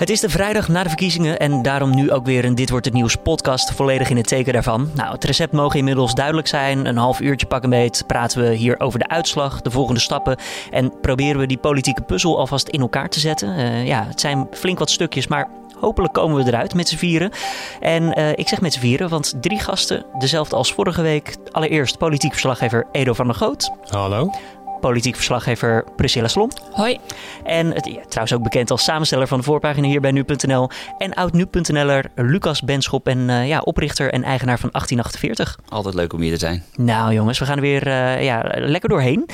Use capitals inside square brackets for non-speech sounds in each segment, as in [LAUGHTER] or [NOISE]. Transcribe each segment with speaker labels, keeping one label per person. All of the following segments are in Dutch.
Speaker 1: Het is de vrijdag na de verkiezingen en daarom nu ook weer een Dit Wordt Het Nieuws podcast volledig in het teken daarvan. Nou, het recept mogen inmiddels duidelijk zijn. Een half uurtje pak een beet praten we hier over de uitslag, de volgende stappen en proberen we die politieke puzzel alvast in elkaar te zetten. Uh, ja, het zijn flink wat stukjes, maar hopelijk komen we eruit met z'n vieren. En uh, ik zeg met z'n vieren, want drie gasten, dezelfde als vorige week. Allereerst politiek verslaggever Edo van der Goot.
Speaker 2: Hallo
Speaker 1: politiek verslaggever Priscilla Slom.
Speaker 3: Hoi.
Speaker 1: En het, ja, trouwens ook bekend als samensteller van de voorpagina hier bij nu.nl. En oud-nu.nl'er Lucas Benschop en uh, ja, oprichter en eigenaar van 1848.
Speaker 4: Altijd leuk om hier te zijn.
Speaker 1: Nou jongens, we gaan er weer uh, ja, lekker doorheen.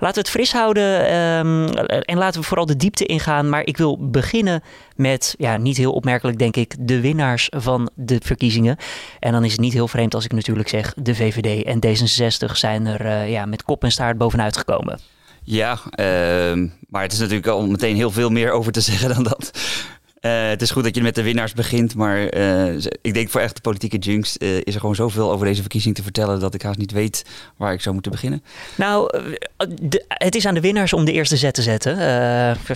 Speaker 1: Laten we het fris houden um, en laten we vooral de diepte ingaan. Maar ik wil beginnen met, ja, niet heel opmerkelijk denk ik, de winnaars van de verkiezingen. En dan is het niet heel vreemd als ik natuurlijk zeg, de VVD en D66 zijn er uh, ja, met kop en staart bovenuit gekomen.
Speaker 4: Ja, uh, maar het is natuurlijk al meteen heel veel meer over te zeggen dan dat. Uh, het is goed dat je met de winnaars begint, maar uh, ik denk voor echte politieke junks uh, is er gewoon zoveel over deze verkiezing te vertellen dat ik haast niet weet waar ik zou moeten beginnen.
Speaker 1: Nou, de, het is aan de winnaars om de eerste zet te zetten.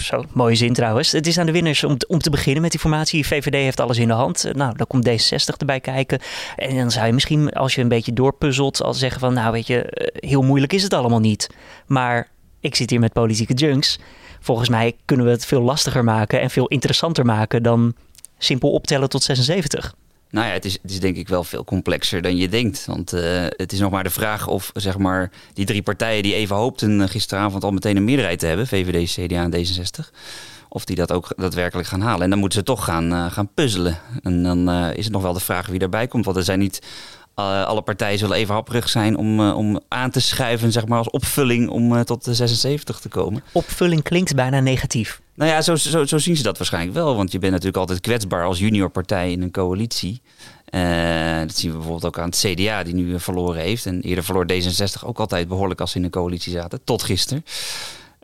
Speaker 1: zo, mooie zin trouwens. Het is aan de winnaars om, om te beginnen met die formatie. VVD heeft alles in de hand. nou, dan komt D66 erbij kijken. En dan zou je misschien, als je een beetje doorpuzzelt, al zeggen van, nou weet je, heel moeilijk is het allemaal niet. Maar ik zit hier met politieke junks volgens mij kunnen we het veel lastiger maken en veel interessanter maken dan simpel optellen tot 76.
Speaker 4: Nou ja, het is, het is denk ik wel veel complexer dan je denkt. Want uh, het is nog maar de vraag of zeg maar, die drie partijen die even hoopten eh, gisteravond al meteen een meerderheid te hebben, VVD, CDA en D66, of die dat ook daadwerkelijk gaan halen. En dan moeten ze toch gaan, uh, gaan puzzelen. En dan is het nog wel de vraag wie erbij komt. Want er zijn niet uh, alle partijen zullen even happerig zijn om, uh, om aan te schuiven, zeg maar, als opvulling om uh, tot de 76 te komen.
Speaker 1: Opvulling klinkt bijna negatief.
Speaker 4: Nou ja, zo, zo, zo zien ze dat waarschijnlijk wel. Want je bent natuurlijk altijd kwetsbaar als juniorpartij in een coalitie. dat zien we bijvoorbeeld ook aan het CDA, die nu verloren heeft. En eerder verloor D66 ook altijd behoorlijk als ze in een coalitie zaten, tot gisteren.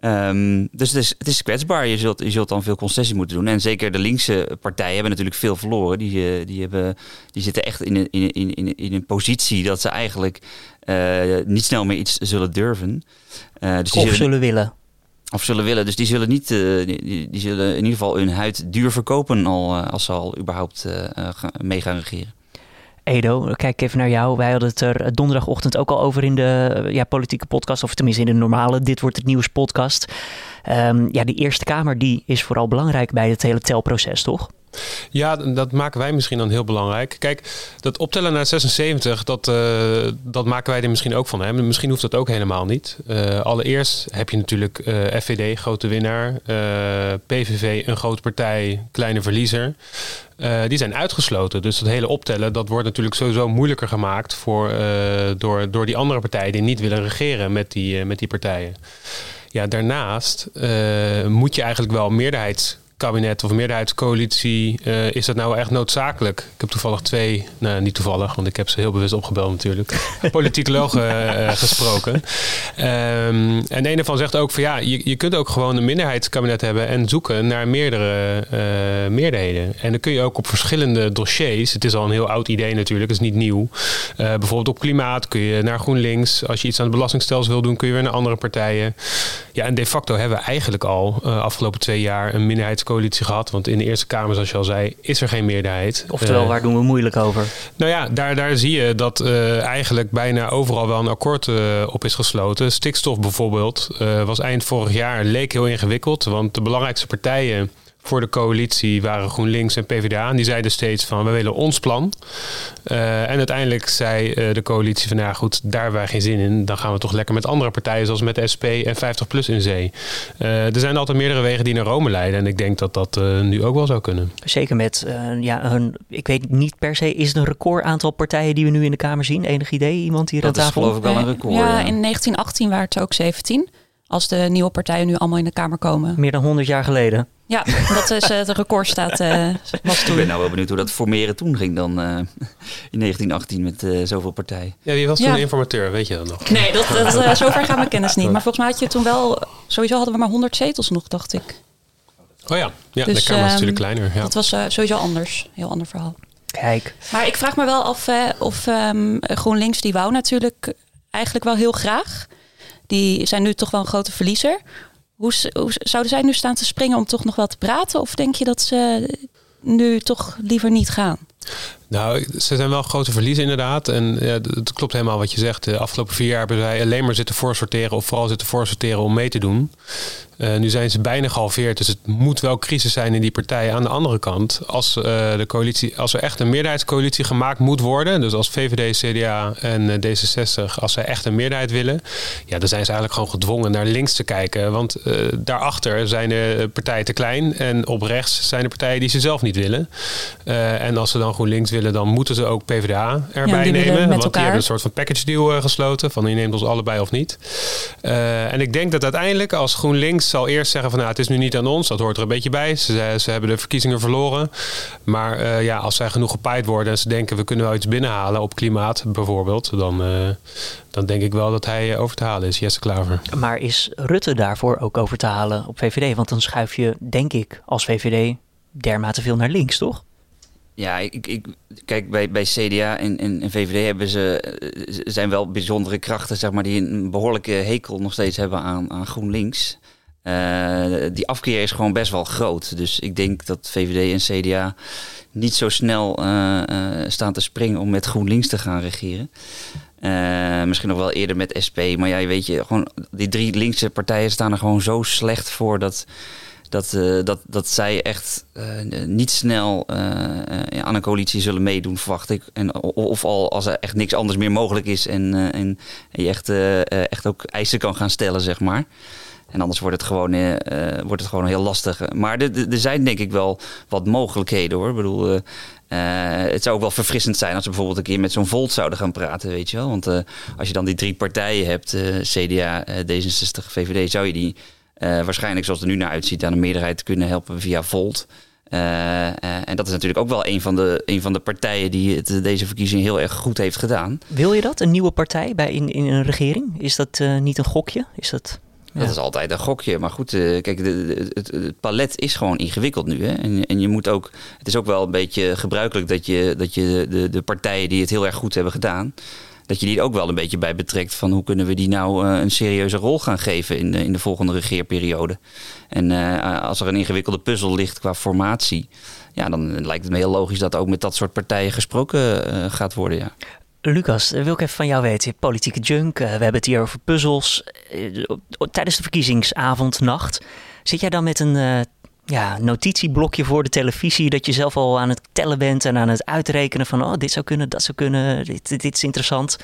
Speaker 4: Um, dus het is, het is kwetsbaar. Je zult, je zult dan veel concessie moeten doen. En zeker de linkse partijen hebben natuurlijk veel verloren. Die, die, hebben, die zitten echt in een, in, in, in een positie dat ze eigenlijk uh, niet snel meer iets zullen durven.
Speaker 1: Uh, dus of zullen, zullen willen.
Speaker 4: Of zullen willen. Dus die zullen niet, uh, die, die, zullen in ieder geval hun huid duur verkopen al, als ze al überhaupt mee gaan regeren.
Speaker 1: Edo, kijk even naar jou. Wij hadden het er donderdagochtend ook al over in de ja, politieke podcast, of tenminste in de normale Dit wordt het nieuws podcast. Um, ja, die Eerste Kamer die is vooral belangrijk bij het hele telproces, toch?
Speaker 2: Ja, dat maken wij misschien dan heel belangrijk. Kijk, dat optellen naar 76, dat, uh, dat maken wij er misschien ook van. Hè? Misschien hoeft dat ook helemaal niet. Uh, allereerst heb je natuurlijk uh, FVD, grote winnaar. PVV, een grote partij, kleine verliezer. die zijn uitgesloten. Dus dat hele optellen, dat wordt natuurlijk sowieso moeilijker gemaakt voor, door, door die andere partijen die niet willen regeren met die, met die partijen. Ja, daarnaast moet je eigenlijk wel meerderheids kabinet of meerderheidscoalitie, uh, is dat nou echt noodzakelijk? Ik heb toevallig twee, nou niet toevallig, want ik heb ze heel bewust opgebeld natuurlijk, [LAUGHS] politicologen uh, gesproken. Um, en een ervan zegt ook van ja, je, je kunt ook gewoon een minderheidskabinet hebben en zoeken naar meerdere uh, meerderheden. En dan kun je ook op verschillende dossiers, het is al een heel oud idee natuurlijk, het is niet nieuw. bijvoorbeeld op klimaat kun je naar GroenLinks. Als je iets aan het belastingstelsel wil doen, kun je weer naar andere partijen. Ja, en de facto hebben we eigenlijk al afgelopen twee jaar een minderheidscoalitie coalitie gehad. Want in de Eerste Kamer, zoals je al zei, is er geen meerderheid.
Speaker 1: Oftewel, uh, waar doen we moeilijk over?
Speaker 2: Nou ja, daar, daar zie je dat uh, eigenlijk bijna overal wel een akkoord uh, op is gesloten. Stikstof bijvoorbeeld was eind vorig jaar, leek heel ingewikkeld. Want de belangrijkste partijen voor de coalitie waren GroenLinks en PvdA. En die zeiden steeds van, we willen ons plan. Uh, en uiteindelijk zei uh, de coalitie van, nou goed, daar hebben wij geen zin in. Dan gaan we toch lekker met andere partijen, zoals met SP en 50PLUS in zee. Uh, er zijn altijd meerdere wegen die naar Rome leiden. En ik denk dat dat nu ook wel zou kunnen.
Speaker 1: Zeker met, ja, een, ik weet niet per se, is het een record aantal partijen die we nu in de Kamer zien? Enig idee? Iemand hier
Speaker 4: dat
Speaker 1: aan tafel?
Speaker 4: Dat is geloof ik wel een record.
Speaker 3: Ja, ja, in 1918 waren het ook 17. Als de nieuwe partijen nu allemaal in de Kamer komen.
Speaker 1: Meer dan 100 jaar geleden.
Speaker 3: Ja, dat is het record staat. Uh, was toen.
Speaker 4: Ik ben nou wel benieuwd hoe dat formeren toen ging dan uh, in 1918 met uh, zoveel partijen.
Speaker 2: Ja, wie was toen ja. informateur? Weet je dat nog?
Speaker 3: Nee, dat, dat [LAUGHS] zover gaat mijn kennis niet. Maar volgens mij had je toen wel, sowieso hadden we maar 100 zetels nog, dacht ik.
Speaker 2: Oh ja, ja dus, de Kamer was natuurlijk kleiner. Ja.
Speaker 3: Dat was sowieso anders, heel ander verhaal.
Speaker 1: Kijk.
Speaker 3: Maar ik vraag me wel af of um, GroenLinks, die wou natuurlijk eigenlijk wel heel graag. Die zijn nu toch wel een grote verliezer. Hoe, zouden zij nu staan te springen om toch nog wel te praten? Of denk je dat ze nu toch liever niet gaan?
Speaker 2: Nou, ze zijn wel grote verliezen inderdaad. En ja, het klopt helemaal wat je zegt. De afgelopen vier jaar hebben zij alleen maar zitten voorsorteren... of vooral zitten voorsorteren om mee te doen. Uh, nu zijn ze bijna gehalveerd. Dus het moet wel crisis zijn in die partij. Aan de andere kant, als, uh, de coalitie, als er echt een meerderheidscoalitie gemaakt moet worden... dus als VVD, CDA en uh, D66, als zij echt een meerderheid willen... ja, dan zijn ze eigenlijk gewoon gedwongen naar links te kijken. Want daarachter zijn de partijen te klein... en op rechts zijn de partijen die ze zelf niet willen. en als ze dan GroenLinks willen, dan moeten ze ook PvdA erbij
Speaker 3: ja,
Speaker 2: nemen.
Speaker 3: Want
Speaker 2: elkaar. die hebben een soort van package deal gesloten... van je neemt ons allebei of niet. en ik denk dat uiteindelijk als GroenLinks zal eerst zeggen van nou, het is nu niet aan ons. Dat hoort er een beetje bij. Ze, ze hebben de verkiezingen verloren. Maar uh, ja, als zij genoeg gepaaid worden en ze denken we kunnen wel iets binnenhalen op klimaat bijvoorbeeld, dan, uh, dan denk ik wel dat hij over te halen is, Jesse Klaver.
Speaker 1: Maar is Rutte daarvoor ook over te halen op VVD? Want dan schuif je, denk ik, als VVD dermate veel naar links, toch?
Speaker 4: Ja, ik, ik, kijk, bij, bij CDA en, en, VVD hebben ze, zijn wel bijzondere krachten, zeg maar, die een behoorlijke hekel nog steeds hebben aan, aan GroenLinks. Uh, die afkeer is gewoon best wel groot. Dus ik denk dat VVD en CDA niet zo snel uh, staan te springen om met GroenLinks te gaan regeren. misschien nog wel eerder met SP. Maar ja, weet je, gewoon die drie linkse partijen staan er gewoon zo slecht voor dat, dat, dat, dat zij echt niet snel aan een coalitie zullen meedoen, verwacht ik. En, of al als er echt niks anders meer mogelijk is en, en je echt, echt ook eisen kan gaan stellen, zeg maar. En anders wordt het gewoon, wordt het gewoon heel lastig. Maar er zijn denk ik wel wat mogelijkheden hoor. Ik bedoel, het zou ook wel verfrissend zijn als we bijvoorbeeld een keer met zo'n Volt zouden gaan praten, weet je wel. Want als je dan die drie partijen hebt, CDA, D66, VVD, zou je die waarschijnlijk zoals het er nu naar uitziet aan een meerderheid kunnen helpen via Volt. en dat is natuurlijk ook wel een van de, een van de partijen die het, deze verkiezing heel erg goed heeft gedaan.
Speaker 1: Wil je dat, een nieuwe partij bij in, in een regering? Is dat niet een gokje? Is dat...
Speaker 4: Dat is altijd een gokje. Maar goed, kijk, de, het, het, palet is gewoon ingewikkeld nu. Hè? En, en je moet ook. Het is ook wel een beetje gebruikelijk dat je, dat je de, de partijen die het heel erg goed hebben gedaan. Dat je die ook wel een beetje bij betrekt van hoe kunnen we die nou uh, een serieuze rol gaan geven in de, in de volgende regeerperiode. En uh, als er een ingewikkelde puzzel ligt qua formatie, ja, dan lijkt het me heel logisch dat ook met dat soort partijen gesproken gaat worden. Ja.
Speaker 1: Lucas, wil ik even van jou weten. Politieke junk, we hebben het hier over puzzels. Tijdens de verkiezingsavond, nacht, zit jij dan met een ja, notitieblokje voor de televisie dat je zelf al aan het tellen bent en aan het uitrekenen van oh, dit zou kunnen, dat zou kunnen, dit, dit is interessant.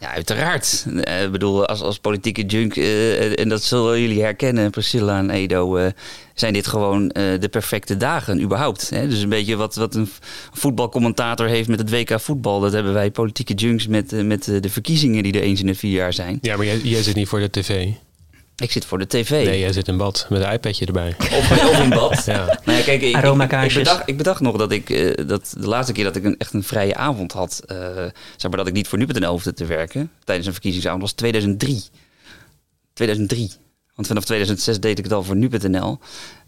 Speaker 4: Ja, uiteraard. Uh, ik bedoel, als, als politieke junk, uh, en dat zullen jullie herkennen, Priscilla en Edo, uh, zijn dit gewoon de perfecte dagen überhaupt. Hè? Dus een beetje wat, wat een voetbalcommentator heeft met het WK voetbal, dat hebben wij politieke junks met, met de verkiezingen die er eens in de vier jaar zijn.
Speaker 2: Ja, maar jij, jij zit niet voor de tv.
Speaker 4: Ik zit voor de tv.
Speaker 2: Nee, jij zit in bad met een iPadje erbij. [LAUGHS]
Speaker 4: Of, in bad. ja. Nou ja, kijk, ik, ik, ik, bedacht, ik, bedacht, nog dat ik uh, dat de laatste keer dat ik een, echt een vrije avond had, uh, zeg maar dat ik niet voor nu.nl hoefde te werken tijdens een verkiezingsavond, was 2003. 2003. Want vanaf 2006 deed ik het al voor nu.nl.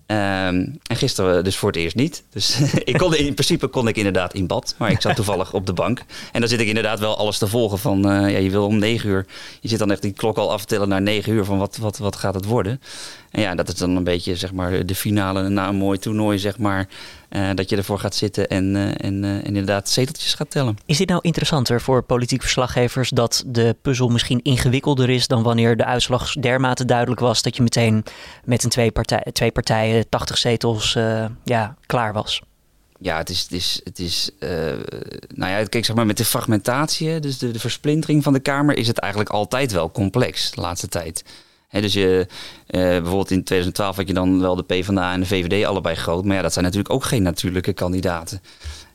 Speaker 4: Um, en gisteren dus voor het eerst niet. Dus [LAUGHS] ik kon, in principe kon ik inderdaad in bad. Maar ik zat [LAUGHS] toevallig op de bank. En dan zit ik inderdaad wel alles te volgen van... Uh, ja, je wil om negen uur... Je zit dan echt die klok al af te tellen naar negen uur... van wat, wat, wat gaat het worden. En ja, dat is dan een beetje zeg maar de finale na een mooi toernooi, zeg maar. Uh, dat je ervoor gaat zitten en, uh, en, uh, en, inderdaad zeteltjes gaat tellen.
Speaker 1: Is dit nou interessanter voor politiek verslaggevers dat de puzzel misschien ingewikkelder is dan wanneer de uitslag dermate duidelijk was dat je meteen met een twee, partij, twee partijen 80 zetels ja, klaar was?
Speaker 4: Ja, het is, het is, het is nou ja, kijk, zeg maar met de fragmentatie, dus de, de versplintering van de Kamer, is het eigenlijk altijd wel complex de laatste tijd dus je, uh, bijvoorbeeld in 2012 had je dan wel de PvdA en de VVD allebei groot. Maar ja, dat zijn natuurlijk ook geen natuurlijke kandidaten.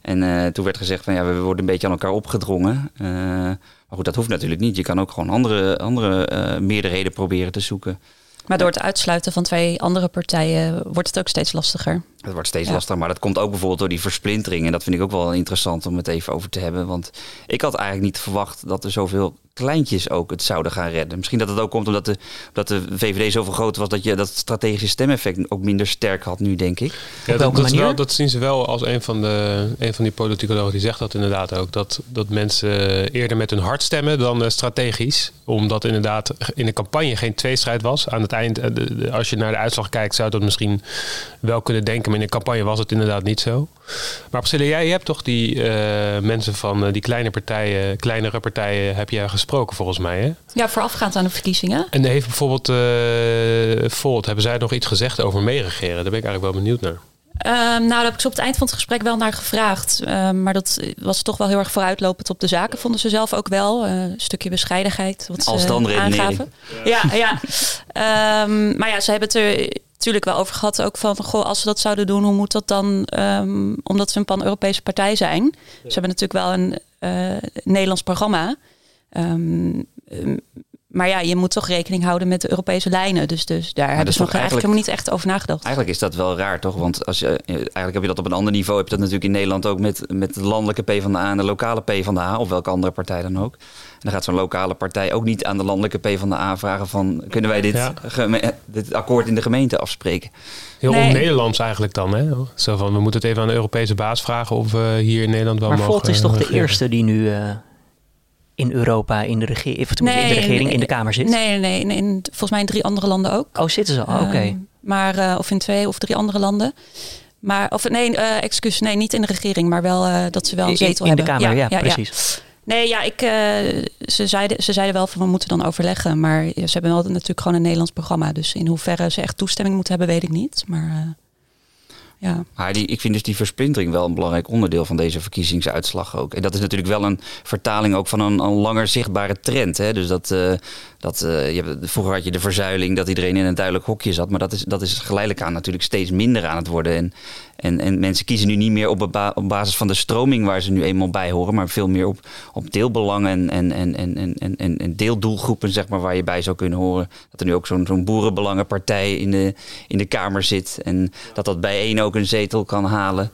Speaker 4: En uh, toen werd gezegd van ja, we worden een beetje aan elkaar opgedrongen. Maar goed, dat hoeft natuurlijk niet. Je kan ook gewoon andere, andere meerderheden proberen te zoeken.
Speaker 3: Maar door het uitsluiten van twee andere partijen wordt het ook steeds lastiger.
Speaker 4: Het wordt steeds
Speaker 3: Ja.
Speaker 4: lastiger, maar dat komt ook bijvoorbeeld door die versplintering. En dat vind ik ook wel interessant om het even over te hebben. Want ik had eigenlijk niet verwacht dat er zoveel kleintjes ook het zouden gaan redden. Misschien dat het ook komt omdat de, omdat de VVD zoveel groter was... dat je dat strategische stemeffect ook minder sterk had nu, denk ik.
Speaker 2: Ja,
Speaker 1: welke
Speaker 2: dat, dat, wel, dat zien ze wel als een van, de, een van die politicologen die zegt dat inderdaad ook. Dat, dat mensen eerder met hun hart stemmen dan eh, strategisch. Omdat inderdaad in de campagne geen tweestrijd was. Aan het eind, eh, als je naar de uitslag kijkt, zou je dat misschien wel kunnen denken. Maar in de campagne was het inderdaad niet zo. Maar Priscilla, jij hebt toch die eh, mensen van eh, die kleine partijen, kleinere partijen, heb jij gesproken volgens mij, hè?
Speaker 3: Ja, voorafgaand aan de verkiezingen.
Speaker 2: En heeft bijvoorbeeld eh Volt, hebben zij nog iets gezegd over meeregeren? Daar ben ik eigenlijk wel benieuwd naar.
Speaker 3: Ehm, nou, daar heb ik ze op het eind van het gesprek wel naar gevraagd. Ehm, maar dat was toch wel heel erg vooruitlopend op de zaken, vonden ze zelf ook wel. Eh, een stukje bescheidenheid. Wat
Speaker 4: Als
Speaker 3: ze
Speaker 4: dan redenering.
Speaker 3: aangaven. Ja, ja. Ehm, maar ja, ze hebben het er natuurlijk wel over gehad. Ook van, goh, als ze dat zouden doen, hoe moet dat dan? Ehm, omdat ze een pan-Europese partij zijn. Ze hebben natuurlijk wel een eh, Nederlands programma. Ehm, ehm, maar ja, je moet toch rekening houden met de Europese lijnen. Dus, dus daar hebben
Speaker 4: is
Speaker 3: ze nog eigenlijk
Speaker 4: eigenlijk-
Speaker 3: helemaal niet echt over nagedacht.
Speaker 4: Eigenlijk is dat wel raar, toch? Want als je, eh, eigenlijk heb je dat op een ander niveau. Heb je dat natuurlijk in Nederland ook met, met de landelijke PvdA en de lokale PvdA. Of welke andere partij dan ook. En dan gaat zo'n lokale partij ook niet aan de landelijke PvdA vragen van... kunnen wij dit,
Speaker 2: Ja.
Speaker 4: dit akkoord in de gemeente afspreken?
Speaker 2: Heel
Speaker 3: Nee.
Speaker 2: on-Nederlands eigenlijk dan, hè? Zo van, we moeten het even aan de Europese baas vragen of we hier in Nederland wel
Speaker 1: Maar
Speaker 2: mogen
Speaker 1: Volt is toch de
Speaker 2: regeren.
Speaker 1: eerste die nu eh, in Europa in de, tenminste in de
Speaker 3: Nee,
Speaker 1: regering, in de Kamer zit?
Speaker 3: Nee, nee, nee. In, volgens mij in drie andere landen ook.
Speaker 1: Oh, zitten ze al? Oké.
Speaker 3: Ehm, maar, eh, of in twee of drie andere landen. Maar, of nee, eh excuus, nee, niet in de regering, maar wel eh, dat ze wel een
Speaker 1: In-
Speaker 3: zetel
Speaker 1: in de
Speaker 3: hebben.
Speaker 1: Kamer, ja, precies.
Speaker 3: Nee, ja, ik, ze, zeiden, ze zeiden wel van we moeten dan overleggen. Maar ja, ze hebben wel natuurlijk gewoon een Nederlands programma. Dus in hoeverre ze echt toestemming moeten hebben, weet ik niet. Maar ja.
Speaker 4: Maar ik vind dus die versplintering wel een belangrijk onderdeel van deze verkiezingsuitslag ook. En dat is natuurlijk wel een vertaling ook van een, een langer zichtbare trend. Hè? Dus dat, eh, dat eh, je vroeger had je de verzuiling dat iedereen in een duidelijk hokje zat. Maar dat is, dat is geleidelijk aan natuurlijk steeds minder aan het worden. En, en, en mensen kiezen nu niet meer op, ba- op basis van de stroming waar ze nu eenmaal bij horen. Maar veel meer op, op deelbelangen en, en, en, en, en, en, en deeldoelgroepen zeg maar, waar je bij zou kunnen horen. Dat er nu ook zo'n boerenbelangenpartij in de, in de Kamer zit. En dat dat bijeen ook een zetel kan halen.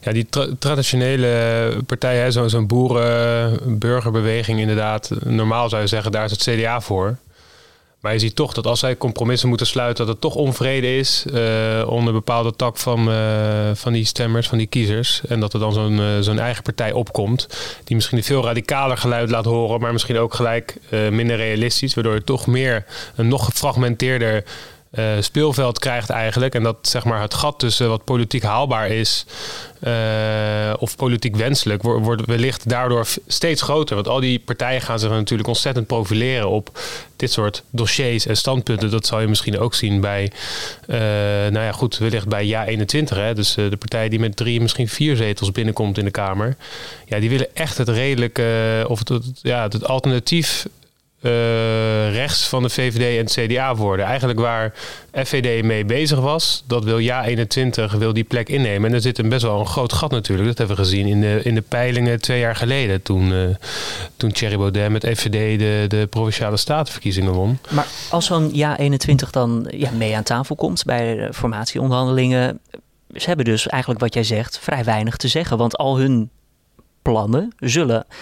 Speaker 2: Ja, die tra- traditionele partijen, zo'n boeren-burgerbeweging inderdaad. Normaal zou je zeggen, daar is het CDA voor. Maar je ziet toch dat als zij compromissen moeten sluiten, dat het toch onvrede is eh, onder bepaalde tak van, eh, van die stemmers, van die kiezers. En dat er dan zo'n eh, zo'n eigen partij opkomt, die misschien een veel radicaler geluid laat horen, maar misschien ook gelijk minder realistisch, waardoor je toch meer een nog gefragmenteerder eh, speelveld krijgt eigenlijk. En dat zeg maar het gat tussen wat politiek haalbaar is eh, of politiek wenselijk, wo- wordt wellicht daardoor steeds groter. Want al die partijen gaan zich natuurlijk ontzettend profileren op dit soort dossiers en standpunten. Dat zal je misschien ook zien bij, eh, nou ja, goed, wellicht bij Ja 21. Hè? Dus de partij die met drie, misschien vier zetels binnenkomt in de Kamer. Ja, die willen echt het redelijke, of het- ja, het alternatief eh, rechts van de VVD en het CDA worden. Eigenlijk waar FVD mee bezig was, dat wil Ja 21 wil die plek innemen. En er zit een best wel een groot gat natuurlijk. Dat hebben we gezien in de, in de peilingen twee jaar geleden. Toen, eh toen Thierry Baudet met FVD de, de Provinciale Statenverkiezingen won.
Speaker 1: Maar als zo'n Ja 21 dan ja, mee aan tafel komt bij de formatieonderhandelingen. Ze hebben dus eigenlijk wat jij zegt vrij weinig te zeggen. Want al hun plannen zullen eh,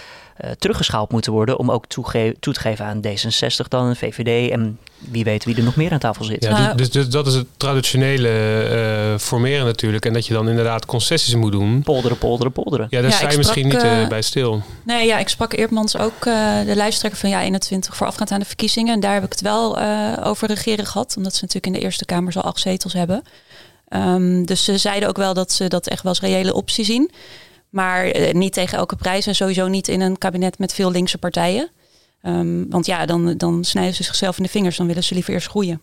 Speaker 1: teruggeschaald moeten worden om ook toege- toe te geven aan D66 dan, en VVD en wie weet wie er nog meer aan tafel zit.
Speaker 2: Ja,
Speaker 3: Nou-
Speaker 2: dus, dus dat is het traditionele eh, formeren natuurlijk. En dat je dan inderdaad concessies moet doen.
Speaker 1: Polderen, polderen, polderen.
Speaker 2: Ja, daar
Speaker 3: Ja,
Speaker 2: sta je misschien niet eh,
Speaker 3: eh,
Speaker 2: bij stil.
Speaker 3: Nee, ja, ik sprak Eerdmans ook, eh, de lijsttrekker van Ja 21, voorafgaand aan de verkiezingen. En daar heb ik het wel eh, over regeren gehad, omdat ze natuurlijk in de Eerste Kamer zo acht zetels hebben. Ehm, dus ze zeiden ook wel dat ze dat echt wel als reële optie zien. Maar eh, niet tegen elke prijs en sowieso niet in een kabinet met veel linkse partijen. Ehm, want ja, dan, dan snijden ze zichzelf in de vingers. Dan willen ze liever eerst groeien.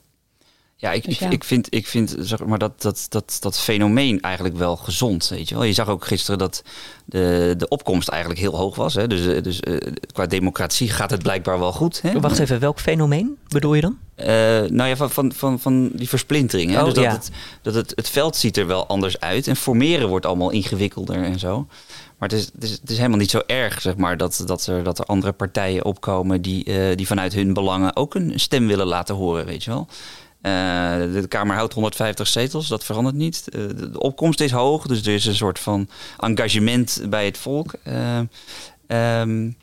Speaker 4: Ja, ik,
Speaker 3: Dus
Speaker 4: ik,
Speaker 3: ja.
Speaker 4: ik vind, ik vind zeg maar, dat, dat, dat, dat fenomeen eigenlijk wel gezond. Weet je, wel. je zag ook gisteren dat de, de opkomst eigenlijk heel hoog was. Hè. Dus, eh, dus eh, qua democratie gaat het blijkbaar wel goed. Hè.
Speaker 1: Wacht even, welk fenomeen bedoel je dan?
Speaker 4: Eh, nou ja, van, van, van, van die versplintering. Hè?
Speaker 1: Oh,
Speaker 4: dus dat,
Speaker 1: ja.
Speaker 4: het, dat het, het veld ziet er wel anders uit. En formeren wordt allemaal ingewikkelder en zo. Maar het is, het is, het is helemaal niet zo erg, zeg maar, dat, dat, er, dat er andere partijen opkomen die, eh, die vanuit hun belangen ook een stem willen laten horen, weet je wel. De Kamer houdt 150 zetels, dat verandert niet. de opkomst is hoog, dus er is een soort van engagement bij het volk. Um,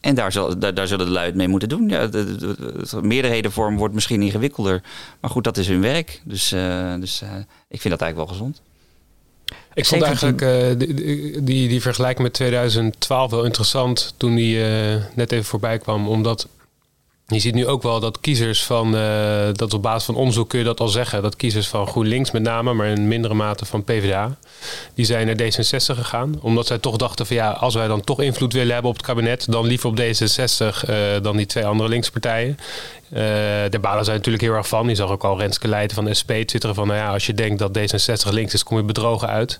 Speaker 4: en daar, zal, daar, daar, zullen de lui het mee moeten doen. Ja, de, de, meerderhedenvorm wordt misschien ingewikkelder. Maar goed, dat is hun werk. Dus, uh, dus uh, ik vind dat eigenlijk wel gezond.
Speaker 2: Ik vond eigenlijk uh, die, die, die, vergelijking met 2012 wel interessant toen die net even voorbij kwam. Omdat je ziet nu ook wel dat kiezers van, uh, dat op basis van onderzoek kun je dat al zeggen, dat kiezers van GroenLinks met name, maar in mindere mate van PvdA, die zijn naar D66 gegaan. Omdat zij toch dachten van ja, als wij dan toch invloed willen hebben op het kabinet, dan liever op D66 uh, dan die twee andere linkse partijen. Uh, daar balen zij natuurlijk heel erg van. Je zag ook al Renske Leijten van de SP twitteren van... nou ja, als je denkt dat D66 links is, kom je bedrogen uit.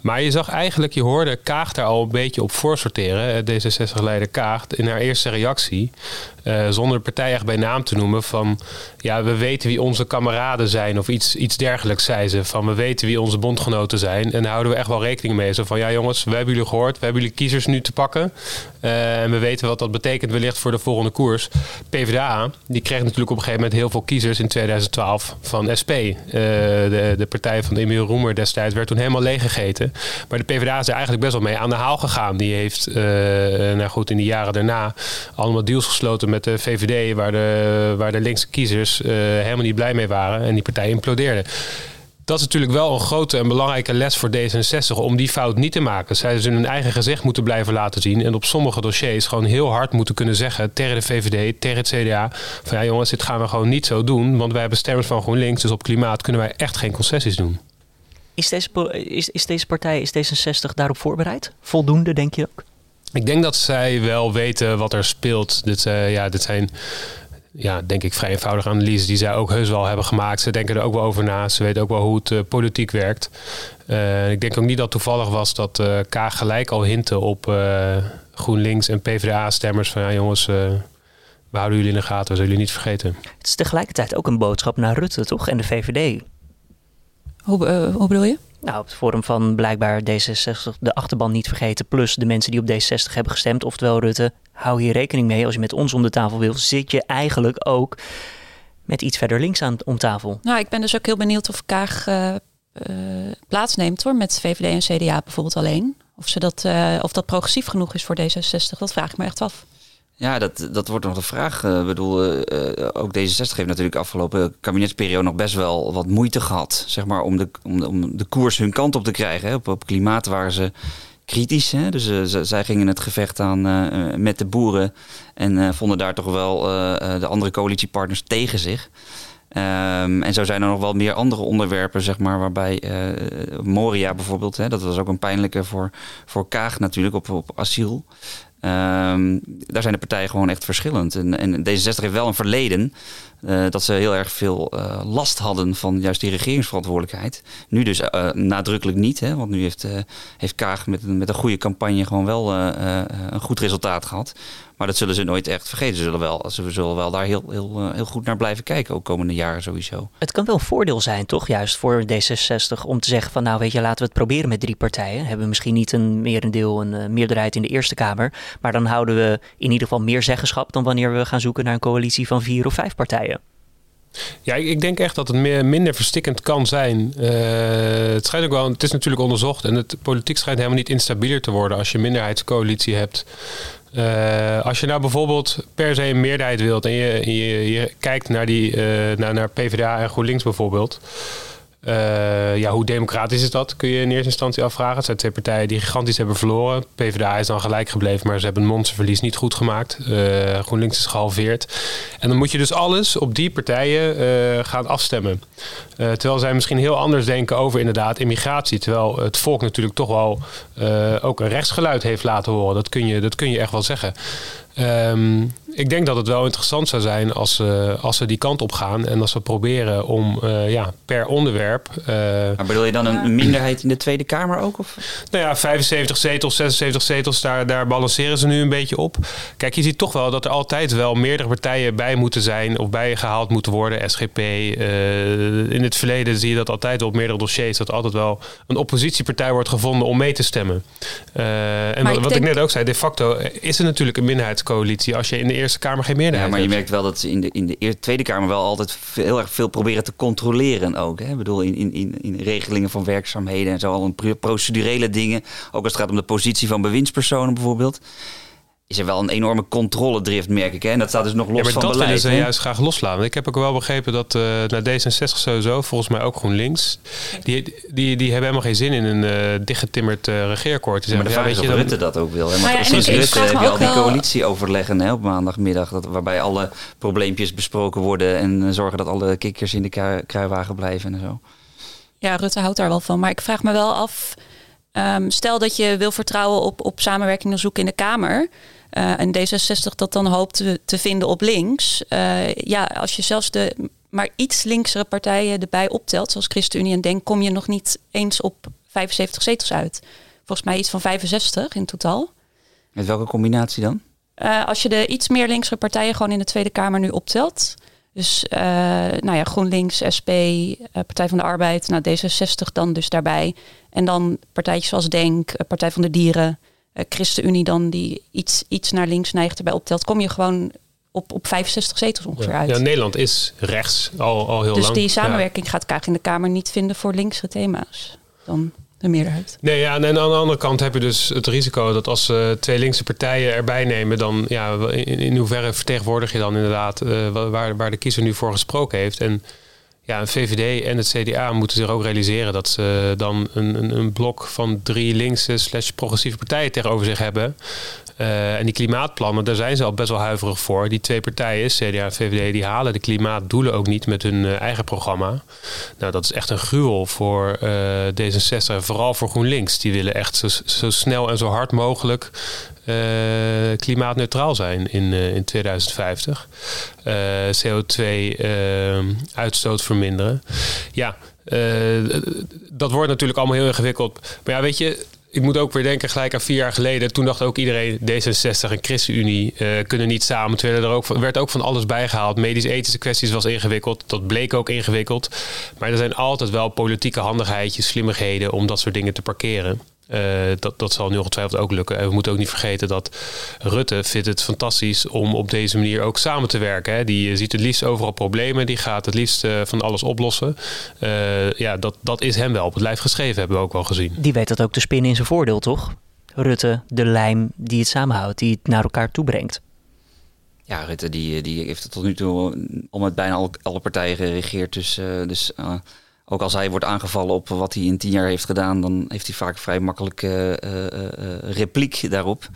Speaker 2: Maar je zag eigenlijk, je hoorde Kaag daar al een beetje op voorsorteren. D66-leider Kaag in haar eerste reactie... Uh, zonder de partij echt bij naam te noemen van... ja, we weten wie onze kameraden zijn of iets, iets dergelijks, zei ze. Van we weten wie onze bondgenoten zijn en daar houden we echt wel rekening mee. Zo van, ja jongens, we hebben jullie gehoord, we hebben jullie kiezers nu te pakken. Uh, en we weten wat dat betekent wellicht voor de volgende koers. PvdA, die kreeg natuurlijk op een gegeven moment heel veel kiezers in 2012 van SP. Uh, de, de partij van Emiel Roemer destijds werd toen helemaal leeggegeten. Maar de PvdA is er eigenlijk best wel mee aan de haal gegaan. Die heeft, uh, nou goed, in die jaren daarna allemaal deals gesloten met de VVD, waar de, waar de linkse kiezers uh, helemaal niet blij mee waren. En die partij implodeerde dat is natuurlijk wel een grote en belangrijke les voor D66 om die fout niet te maken. Zij zullen hun eigen gezicht moeten blijven laten zien en op sommige dossiers gewoon heel hard moeten kunnen zeggen tegen de VVD, tegen het CDA, van ja jongens, dit gaan we gewoon niet zo doen, want wij hebben stemmers van GroenLinks, dus op klimaat kunnen wij echt geen concessies doen.
Speaker 1: Is deze, is, is deze partij, is D66 daarop voorbereid? Voldoende, denk je ook?
Speaker 2: Ik denk dat zij wel weten wat er speelt. Dit, uh, ja, dit zijn ja, denk ik, vrij eenvoudige analyses die zij ook heus wel hebben gemaakt. Ze denken er ook wel over na. Ze weten ook wel hoe het uh, politiek werkt. Uh, ik denk ook niet dat het toevallig was dat uh, Kaag gelijk al hintte op GroenLinks en PvdA-stemmers van ja jongens, we houden jullie in de gaten, we zullen jullie niet vergeten.
Speaker 1: Het is tegelijkertijd ook een boodschap naar Rutte, toch? En de VVD.
Speaker 3: Hoe, hoe bedoel je?
Speaker 1: Nou, op het forum van blijkbaar D66 de achterban niet vergeten. Plus de mensen die op D66 hebben gestemd. Oftewel Rutte, hou hier rekening mee. Als je met ons om de tafel wil, zit je eigenlijk ook met iets verder links aan om tafel.
Speaker 3: Nou, ik ben dus ook heel benieuwd of Kaag uh, uh, plaatsneemt hoor. Met VVD en CDA bijvoorbeeld alleen. Of, ze dat, uh, of dat progressief genoeg is voor D66. Dat vraag ik me echt af.
Speaker 4: Ja, dat, dat wordt nog de vraag. Ik bedoel, ook D66 heeft natuurlijk afgelopen kabinetsperiode nog best wel wat moeite gehad. Zeg maar, om de, om de, om de koers hun kant op te krijgen. Hè. Op, op klimaat waren ze kritisch. Hè? Dus uh, zij gingen het gevecht aan met de boeren en vonden daar toch wel de andere coalitiepartners tegen zich. Um, en zo zijn er nog wel meer andere onderwerpen, zeg maar, waarbij Moria bijvoorbeeld, hè, dat was ook een pijnlijke voor, voor Kaag natuurlijk op, op asiel. Um, daar zijn de partijen gewoon echt verschillend. En, en D66 heeft wel een verleden uh, dat ze heel erg veel uh, last hadden van juist die regeringsverantwoordelijkheid. Nu dus uh, nadrukkelijk niet, hè, want nu heeft, heeft Kaag met, met een goede campagne gewoon wel een goed resultaat gehad. Maar dat zullen ze nooit echt vergeten. Ze zullen wel, ze zullen wel daar heel, heel, heel goed naar blijven kijken, ook komende jaren sowieso.
Speaker 1: Het kan wel een voordeel zijn, toch, juist voor D66, om te zeggen van nou weet je, laten we het proberen met drie partijen. Hebben we misschien niet een merendeel, een meerderheid in de Eerste Kamer, maar dan houden we in ieder geval meer zeggenschap dan wanneer we gaan zoeken naar een coalitie van vier of vijf partijen.
Speaker 2: Ja, ik denk echt dat het meer, minder verstikkend kan zijn. Uh, het, schijnt ook wel, het is natuurlijk onderzocht en het politiek schijnt helemaal niet instabieler te worden als je een minderheidscoalitie hebt. Uh, als je nou bijvoorbeeld per se een meerderheid wilt en je, je, kijkt naar, die, uh, naar, naar PvdA en GroenLinks bijvoorbeeld. Uh, ja, hoe democratisch is dat? Kun je in eerste instantie afvragen. Het zijn twee partijen die gigantisch hebben verloren. PvdA is dan gelijk gebleven, maar ze hebben een monsterverlies niet goed gemaakt. Uh, GroenLinks is gehalveerd. En dan moet je dus alles op die partijen uh, gaan afstemmen. terwijl zij misschien heel anders denken over inderdaad immigratie. Terwijl het volk natuurlijk toch wel ook een rechtsgeluid heeft laten horen. Dat kun je, dat kun je echt wel zeggen. Um, ik denk dat het wel interessant zou zijn als, uh, als we die kant op gaan en als we proberen om uh, ja, per onderwerp. Uh,
Speaker 4: maar bedoel je dan een minderheid in de Tweede Kamer ook? Of?
Speaker 2: Nou ja, 75 zetels, 76 zetels, daar, daar balanceren ze nu een beetje op. Kijk, je ziet toch wel dat er altijd wel meerdere partijen bij moeten zijn of bijgehaald moeten worden. SGP. in het verleden zie je dat altijd op meerdere dossiers dat altijd wel een oppositiepartij wordt gevonden om mee te stemmen. en wat, wat ik net ook zei, de facto is er natuurlijk een minderheid minderheidscoalitie als je in de Eerste Kamer geen meerderheid
Speaker 4: Ja, maar je
Speaker 2: hebt.
Speaker 4: merkt wel dat ze in de, in de Tweede Kamer wel altijd veel- heel erg veel proberen te controleren ook. Hè? Ik bedoel, in, in, in, in regelingen van werkzaamheden en zo, al een pro- procedurele dingen. Ook als het gaat om de positie van bewindspersonen bijvoorbeeld. Is er wel een enorme controledrift, merk ik. Hè? En dat staat dus nog los
Speaker 2: Ja, maar
Speaker 4: van
Speaker 2: dat willen
Speaker 4: beleid.
Speaker 2: ze
Speaker 4: hè?
Speaker 2: juist graag loslaten. Want Ik heb ook wel begrepen dat eh naar D66 sowieso, volgens mij ook GroenLinks, die, die, die hebben helemaal geen zin in een eh dichtgetimmerd eh regeerakkoord. Die
Speaker 4: Maar de
Speaker 2: zeggen,
Speaker 4: vraag
Speaker 2: ja,
Speaker 4: is
Speaker 2: weet
Speaker 4: of
Speaker 2: je,
Speaker 4: Rutte
Speaker 2: dan-
Speaker 4: dat ook wil. Hè? Want
Speaker 3: Nou ja, en
Speaker 4: sinds
Speaker 3: ik- ik
Speaker 4: Rutte heb je al die coalitieoverleggen hè, op maandagmiddag. Dat, waarbij alle probleempjes besproken worden. En zorgen dat alle kikkers in de krui- kruiwagen blijven en zo.
Speaker 3: Ja, Rutte houdt daar wel van. Maar ik vraag me wel af. ehm, stel dat je wil vertrouwen op, op samenwerking en zoeken in de Kamer. Eh, en D66 dat dan hoopt te, te vinden op links. eh, ja, als je zelfs de maar iets linksere partijen erbij optelt, zoals ChristenUnie en Denk, kom je nog niet eens op 75 zetels uit. Volgens mij iets van 65 in totaal.
Speaker 4: Met welke combinatie dan?
Speaker 3: Eh, als je de iets meer linkse partijen gewoon in de Tweede Kamer nu optelt. Dus nou ja, GroenLinks, SP, Partij van de Arbeid, nou, D66 dan dus daarbij. En dan partijtjes zoals Denk, Partij van de Dieren, ChristenUnie dan die iets, iets naar links neigt erbij optelt. Kom je gewoon op, op 65 zetels ongeveer uit.
Speaker 2: Ja, Nederland is rechts al, al heel
Speaker 3: dus
Speaker 2: lang.
Speaker 3: die
Speaker 2: Ja.
Speaker 3: samenwerking gaat graag in de Kamer niet vinden voor linkse thema's. Dan de meerderheid.
Speaker 2: Nee, ja, en aan de andere kant heb je dus het risico dat als ze twee linkse partijen erbij nemen, dan ja, in, in hoeverre vertegenwoordig je dan inderdaad eh, wa- waar, waar de kiezer nu voor gesproken heeft. En ja, een VVD en het CDA moeten zich ook realiseren dat ze dan een, een, een blok van drie linkse slash progressieve partijen tegenover zich hebben. Eh, en die klimaatplannen, daar zijn ze al best wel huiverig voor. Die twee partijen, CDA en VVD, die halen de klimaatdoelen ook niet met hun eh, eigen programma. Nou, dat is echt een gruwel voor eh, D66 en vooral voor GroenLinks. Die willen echt zo, zo snel en zo hard mogelijk klimaatneutraal zijn in, eh, in 2050. Eh, CO2-uitstoot verminderen. Ja, eh, dat wordt natuurlijk allemaal heel ingewikkeld. Maar ja, weet je, ik moet ook weer denken, gelijk aan vier jaar geleden. Toen dacht ook iedereen, D66 en ChristenUnie eh, kunnen niet samen. Toen er werd ook van alles bijgehaald. Medisch-ethische kwesties was ingewikkeld. Dat bleek ook ingewikkeld. Maar er zijn altijd wel politieke handigheidjes, slimmigheden om dat soort dingen te parkeren. Eh, dat, dat zal nu ongetwijfeld ook lukken. En we moeten ook niet vergeten dat Rutte vindt het fantastisch om op deze manier ook samen te werken. Hè. Die eh, ziet het liefst overal problemen. Die gaat het liefst eh, van alles oplossen. Eh, ja, dat, dat is hem wel op het lijf geschreven, hebben we ook wel gezien.
Speaker 1: Die weet dat ook te spinnen in zijn voordeel, toch? Rutte, de lijm die het samenhoudt, die het naar elkaar toe brengt.
Speaker 4: Ja, Rutte die, die heeft het tot nu toe al met bijna alle, alle partijen geregeerd. Dus, eh, dus ook als hij wordt aangevallen op wat hij in tien jaar heeft gedaan, dan heeft hij vaak vrij makkelijk eh, eh, eh, repliek daarop.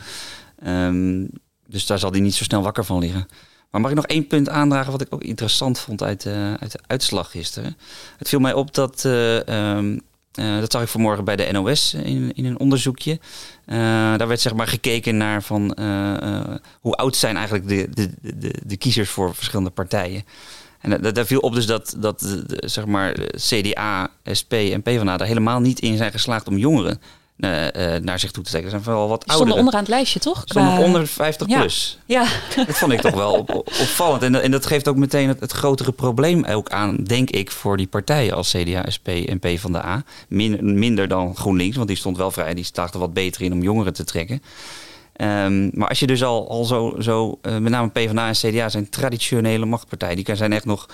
Speaker 4: Ehm, dus daar zal hij niet zo snel wakker van liggen. Maar mag ik nog één punt aandragen wat ik ook interessant vond uit, uit de uitslag gisteren? Het viel mij op dat, eh, ehm, eh, dat zag ik vanmorgen bij de NOS in, in een onderzoekje. Daar werd zeg maar gekeken naar van hoe oud zijn eigenlijk de, de, de, de kiezers voor verschillende partijen. En da- daar viel op dus dat, dat de- zeg maar CDA, SP en PvdA daar helemaal niet in zijn geslaagd om jongeren eh, eh, naar zich toe te trekken. Ze zijn vooral wat
Speaker 3: Die stonden
Speaker 4: ouderen.
Speaker 3: onderaan het lijstje, toch?
Speaker 4: Stonden
Speaker 3: Qua-
Speaker 4: onder de 50
Speaker 3: Ja.
Speaker 4: plus.
Speaker 3: Ja,
Speaker 4: Dat vond ik toch wel op- op- opvallend. En, en dat geeft ook meteen het, het grotere probleem ook aan, denk ik, voor die partijen als CDA, SP en PvdA. Min, minder dan GroenLinks, want die stond wel vrij. Die slaagde wat beter in om jongeren te trekken. Ehm, maar als je dus al, al zo, zo eh, met name PvdA en CDA zijn traditionele machtpartijen. Die zijn echt nog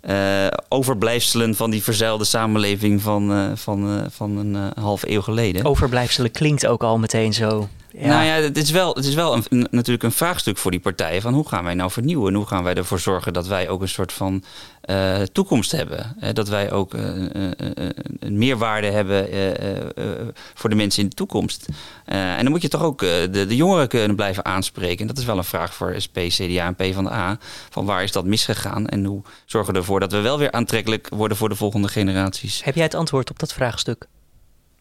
Speaker 4: eh, overblijfselen van die verzeilde samenleving van, eh, van, van een half eeuw geleden.
Speaker 1: Overblijfselen klinkt ook al meteen zo. Ja.
Speaker 4: Nou ja, het is wel, het is wel een, natuurlijk een vraagstuk voor die partijen. Van hoe gaan wij nou vernieuwen? En hoe gaan wij ervoor zorgen dat wij ook een soort van eh, toekomst hebben? Dat wij ook eh, een meerwaarde hebben voor de mensen in de toekomst. En dan moet je toch ook de, de jongeren kunnen blijven aanspreken. En dat is wel een vraag voor SP, CDA en PvdA. Van waar is dat misgegaan? En hoe zorgen we ervoor dat we wel weer aantrekkelijk worden voor de volgende generaties?
Speaker 1: Heb jij het antwoord op dat vraagstuk?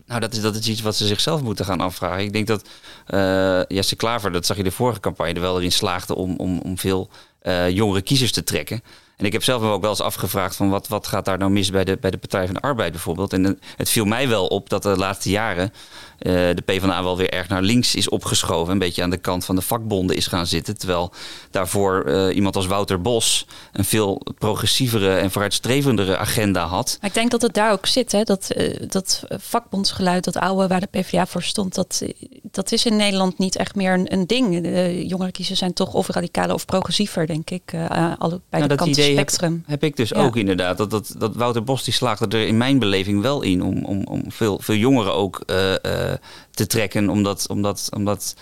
Speaker 4: Nou, dat is, dat is iets wat ze zichzelf moeten gaan afvragen. Ik denk dat eh Jesse Klaver, dat zag je de vorige campagne, er wel erin slaagde om, om, om veel eh, jongere kiezers te trekken. En ik heb zelf me ook wel eens afgevraagd van wat, wat gaat daar nou mis bij de, bij de Partij van de Arbeid bijvoorbeeld. En het viel mij wel op dat de laatste jaren uh, de PvdA wel weer erg naar links is opgeschoven. Een beetje aan de kant van de vakbonden is gaan zitten. Terwijl daarvoor uh, iemand als Wouter Bos een veel progressievere en vooruitstrevendere agenda had.
Speaker 3: Maar ik denk dat het daar ook zit. Hè? Dat, uh, dat vakbondsgeluid, dat oude waar de PvdA voor stond, dat, dat is in Nederland niet echt meer een, een ding. De jongere kiezers zijn toch of radicaler of progressiever, denk ik. alle, bij nou, de kant
Speaker 4: Heb, heb, ik dus ja. ook inderdaad. Dat, dat, dat Wouter Bos die slaagde er in mijn beleving wel in om, om, om veel, veel jongeren ook te trekken, omdat, omdat, omdat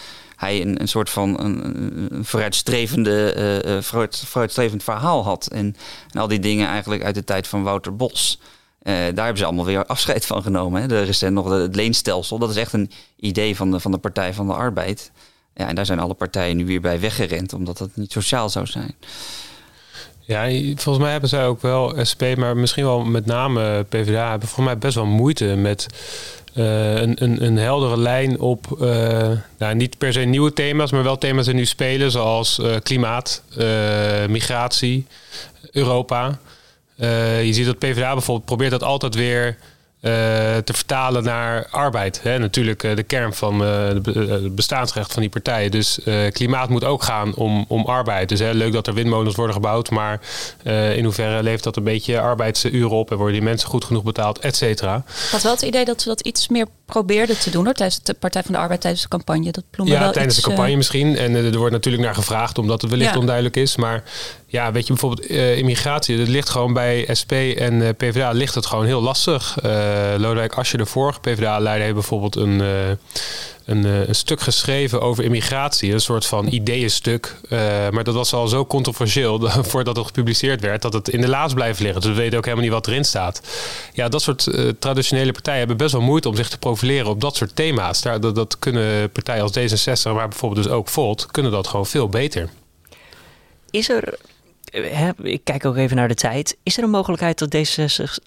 Speaker 4: hij een, een soort van een, een vooruitstrevende, uh, vooruit, vooruitstrevend verhaal had. En, en, al die dingen eigenlijk uit de tijd van Wouter Bos. Daar hebben ze allemaal weer afscheid van genomen. Hè. De recent nog het leenstelsel. Dat is echt een idee van de, van de Partij van de Arbeid. Ja, en daar zijn alle partijen nu weer bij weggerend, omdat dat niet sociaal zou zijn.
Speaker 2: Ja, volgens mij hebben zij ook wel SP, maar misschien wel met name PvdA, hebben volgens mij best wel moeite met uh, een, een, een, heldere lijn op uh, nou, niet per se nieuwe thema's, maar wel thema's die nu spelen, zoals uh, klimaat, migratie, Europa. je ziet dat PvdA bijvoorbeeld probeert dat altijd weer te vertalen naar arbeid. Hè? Natuurlijk uh, de kern van uh, het bestaansrecht van die partijen. Dus klimaat moet ook gaan om, om arbeid. Dus hè, leuk dat er windmolens worden gebouwd, maar in hoeverre levert dat een beetje arbeidsuren op en worden die mensen goed genoeg betaald, et cetera.
Speaker 3: Ik had wel het idee dat ze dat iets meer probeerden te doen hoor, tijdens de Partij van de Arbeid tijdens de campagne. Dat
Speaker 2: ja, wel tijdens de campagne misschien. En er wordt natuurlijk naar gevraagd omdat het wellicht onduidelijk is. Maar ja, weet je, bijvoorbeeld uh, immigratie, dat ligt gewoon bij SP en uh, PvdA ligt het gewoon heel lastig. Uh, Lodewijk Asscher, de vorige PvdA-leider, heeft bijvoorbeeld een, een, een, stuk geschreven over immigratie. Een soort van ideeënstuk. maar dat was al zo controversieel [LAUGHS] voordat het gepubliceerd werd, dat het in de laas blijft liggen. Dus we weten ook helemaal niet wat erin staat. Ja, dat soort traditionele partijen hebben best wel moeite om zich te profileren op dat soort thema's. Daar, dat, dat kunnen partijen als D66, maar bijvoorbeeld dus ook Volt, kunnen dat gewoon veel beter.
Speaker 1: Is er hè, ik kijk ook even naar de tijd. Is er een mogelijkheid dat D66,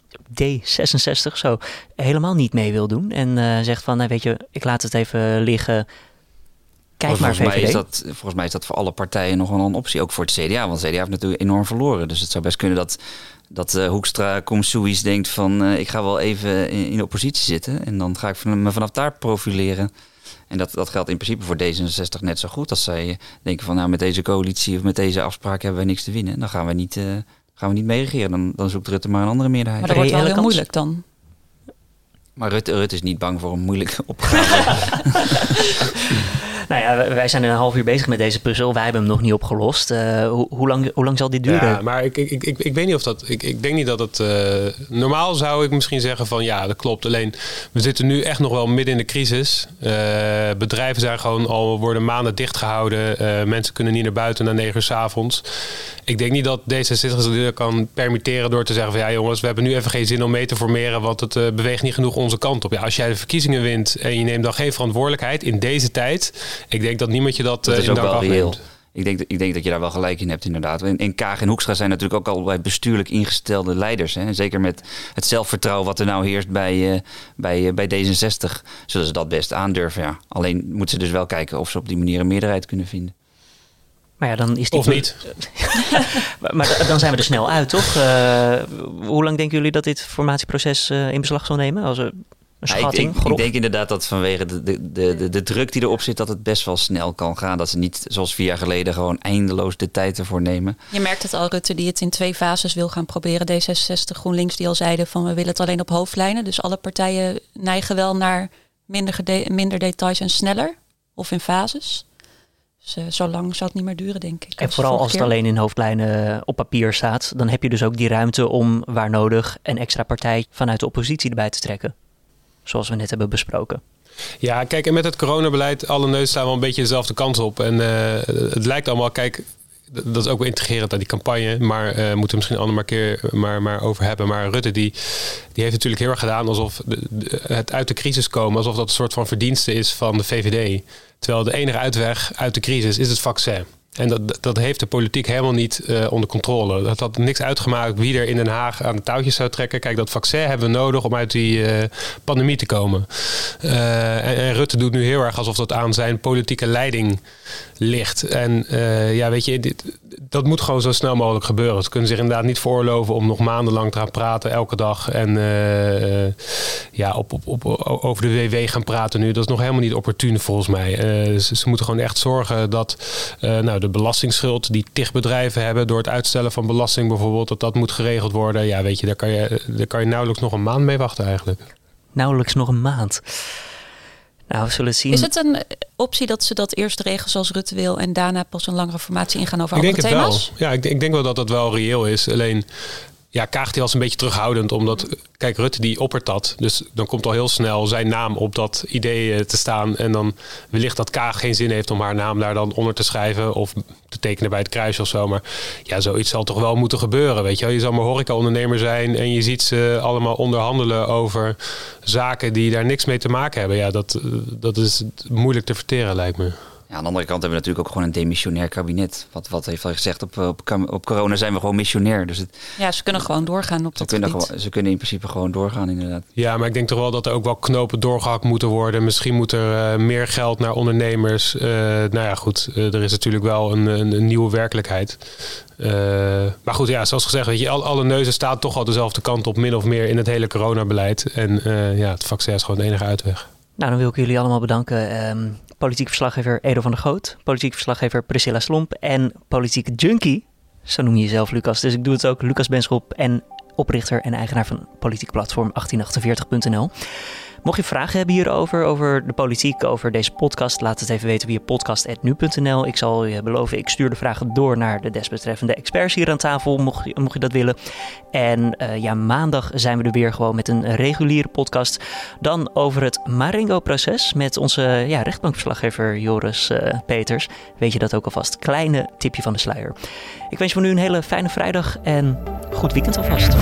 Speaker 1: D66 zo helemaal niet mee wil doen? En uh, zegt van, nou, weet je, ik laat het even liggen. Kijk maar
Speaker 4: volgens Mij is dat, volgens mij is dat voor alle partijen nog wel een optie. Ook voor het CDA. Want het CDA heeft natuurlijk enorm verloren. Dus het zou best kunnen dat, dat uh, Hoekstra Comsuis denkt van... Uh, ik ga wel even in, in, de oppositie zitten. En dan ga ik me vanaf daar profileren. En dat, dat geldt in principe voor D66 net zo goed. Als zij denken van nou met deze coalitie of met deze afspraak hebben wij niks te winnen. Dan gaan we niet, uh, gaan we niet meeregeren. Dan, dan zoekt Rutte maar een andere meerderheid.
Speaker 3: Maar dat wordt wel heel moeilijk dan.
Speaker 4: Maar Rutte, Rutte is niet bang voor een moeilijke opgave. [LAUGHS] [LAUGHS]
Speaker 1: Nou ja, wij zijn een half uur bezig met deze puzzel. Wij hebben hem nog niet opgelost. Uh, hoe, lang, hoe lang zal dit duren?
Speaker 2: Ja, maar ik, ik, ik, ik weet niet of dat. Ik, ik denk niet dat het. Uh, normaal zou ik misschien zeggen van ja, dat klopt. Alleen we zitten nu echt nog wel midden in de crisis. Uh, bedrijven zijn gewoon al worden maanden dichtgehouden. mensen kunnen niet naar buiten na negen uur s avonds. Ik denk niet dat D66 dat kan permitteren door te zeggen van ja jongens, we hebben nu even geen zin om mee te formeren, want het beweegt niet genoeg onze kant op. Ja, als jij de verkiezingen wint en je neemt dan geen verantwoordelijkheid in deze tijd ik denk dat niemand je dat, dat
Speaker 4: uh, is ook wel reëel. Ik denk, ik denk dat je daar wel gelijk in hebt, inderdaad. En, en Kaag en Hoekstra zijn natuurlijk ook al bij bestuurlijk ingestelde leiders. Hè? Zeker met het zelfvertrouwen wat er nou heerst bij, uh, bij, uh, bij D66, zullen ze dat best aandurven. Ja. Alleen moeten ze dus wel kijken of ze op die manier een meerderheid kunnen vinden.
Speaker 1: Maar ja, dan is die
Speaker 2: of niet. [LAUGHS]
Speaker 1: maar dan zijn we er snel uit, toch? Uh, hoe lang denken jullie dat dit formatieproces in beslag zal nemen? Als,
Speaker 4: ik, denk, ik, denk, inderdaad dat vanwege de, de, de, de, druk die erop zit, dat het best wel snel kan gaan. Dat ze niet zoals vier jaar geleden gewoon eindeloos de tijd ervoor nemen.
Speaker 3: Je merkt het al, Rutte, die het in twee fases wil gaan proberen. D66, GroenLinks, die al zeiden van we willen het alleen op hoofdlijnen. Dus alle partijen neigen wel naar minder, minder details en sneller. Of in fases. Dus uh, zo lang zou het niet meer duren, denk ik.
Speaker 1: En vooral als het alleen in hoofdlijnen op papier staat, dan heb je dus ook die ruimte om waar nodig een extra partij vanuit de oppositie erbij te trekken zoals we net hebben besproken.
Speaker 2: Ja, kijk, en met het coronabeleid, alle neus staan wel een beetje dezelfde kant op. En uh, het lijkt allemaal, kijk, dat is ook wel integrerend aan die campagne. Maar uh, moeten we misschien andere keer maar, maar over hebben. Maar Rutte die, die heeft natuurlijk heel erg gedaan alsof het uit de crisis komen, alsof dat een soort van verdienste is van de VVD. Terwijl de enige uitweg uit de crisis is het vaccin. En dat, dat heeft de politiek helemaal niet uh, onder controle. Dat had niks uitgemaakt wie er in Den Haag aan de touwtjes zou trekken. Kijk, dat vaccin hebben we nodig om uit die uh, pandemie te komen. En, en, Rutte doet nu heel erg alsof dat aan zijn politieke leiding ligt. En ja, weet je, dit, dat moet gewoon zo snel mogelijk gebeuren. Ze kunnen zich inderdaad niet veroorloven om nog maandenlang te gaan praten, elke dag. En ja, op, op, op, over de WW gaan praten nu. Dat is nog helemaal niet opportun volgens mij. Ze, ze, moeten gewoon echt zorgen dat nou, de belastingsschuld die tig bedrijven hebben door het uitstellen van belasting bijvoorbeeld, dat dat moet geregeld worden. Ja, weet je, daar kan je, daar kan je nauwelijks nog een maand mee wachten eigenlijk.
Speaker 1: Nauwelijks nog een maand. Nou, we zullen zien.
Speaker 3: Is het een optie dat ze dat eerst regelen zoals Rutte wil en daarna pas een langere formatie ingaan over
Speaker 2: ik
Speaker 3: andere
Speaker 2: denk
Speaker 3: thema's?
Speaker 2: Het wel. Ja, ik, ik denk wel dat dat wel reëel is. Alleen ja, Kaag die was een beetje terughoudend. Omdat, kijk, Rutte die oppert dat. Dus dan komt al heel snel zijn naam op dat idee eh, te staan. En dan wellicht dat Kaag geen zin heeft om haar naam daar dan onder te schrijven. Of te tekenen bij het kruis of zo. Maar ja, zoiets zal toch wel moeten gebeuren. Weet je wel? Je zal maar horeca-ondernemer zijn. En je ziet ze allemaal onderhandelen over zaken die daar niks mee te maken hebben. Ja, dat, eh, dat is moeilijk te verteren lijkt me.
Speaker 4: Ja, aan de andere kant hebben we natuurlijk ook gewoon een demissionair kabinet. Wat, wat heeft al gezegd, op, op, op corona zijn we gewoon missionair. Dus het,
Speaker 3: ja, ze kunnen gewoon doorgaan op
Speaker 4: ze
Speaker 3: dat
Speaker 4: kunnen. Gewoon, ze kunnen in principe gewoon doorgaan, inderdaad.
Speaker 2: Ja, maar ik denk toch wel dat er ook wel knopen doorgehakt moeten worden. Misschien moet er uh, meer geld naar ondernemers. Uh, nou ja, goed, uh, er is natuurlijk wel een, een, een nieuwe werkelijkheid. maar goed, ja, zoals gezegd, weet je, al, alle neuzen staan toch al dezelfde kant op, min of meer in het hele coronabeleid. En ja, het vaccin is gewoon de enige uitweg.
Speaker 1: Nou, dan wil ik jullie allemaal bedanken. Um, politiek verslaggever Edo van der Goot, politiek verslaggever Priscilla Slomp en politieke junkie, zo noem je jezelf Lucas. Dus ik doe het ook, Lucas Benschop en oprichter en eigenaar van politiek platform 1848.nl. Mocht je vragen hebben hierover, over de politiek, over deze podcast, laat het even weten via podcast.nu.nl. Ik zal je beloven, ik stuur de vragen door naar de desbetreffende experts hier aan tafel, mocht je, mocht dat willen. En uh, ja, maandag zijn we er weer gewoon met een reguliere podcast. Dan over het Marengo-proces met onze ja, rechtbankverslaggever Joris uh, Peters. Weet je dat ook alvast? Kleine tipje van de sluier. Ik wens je voor nu een hele fijne vrijdag en goed weekend alvast.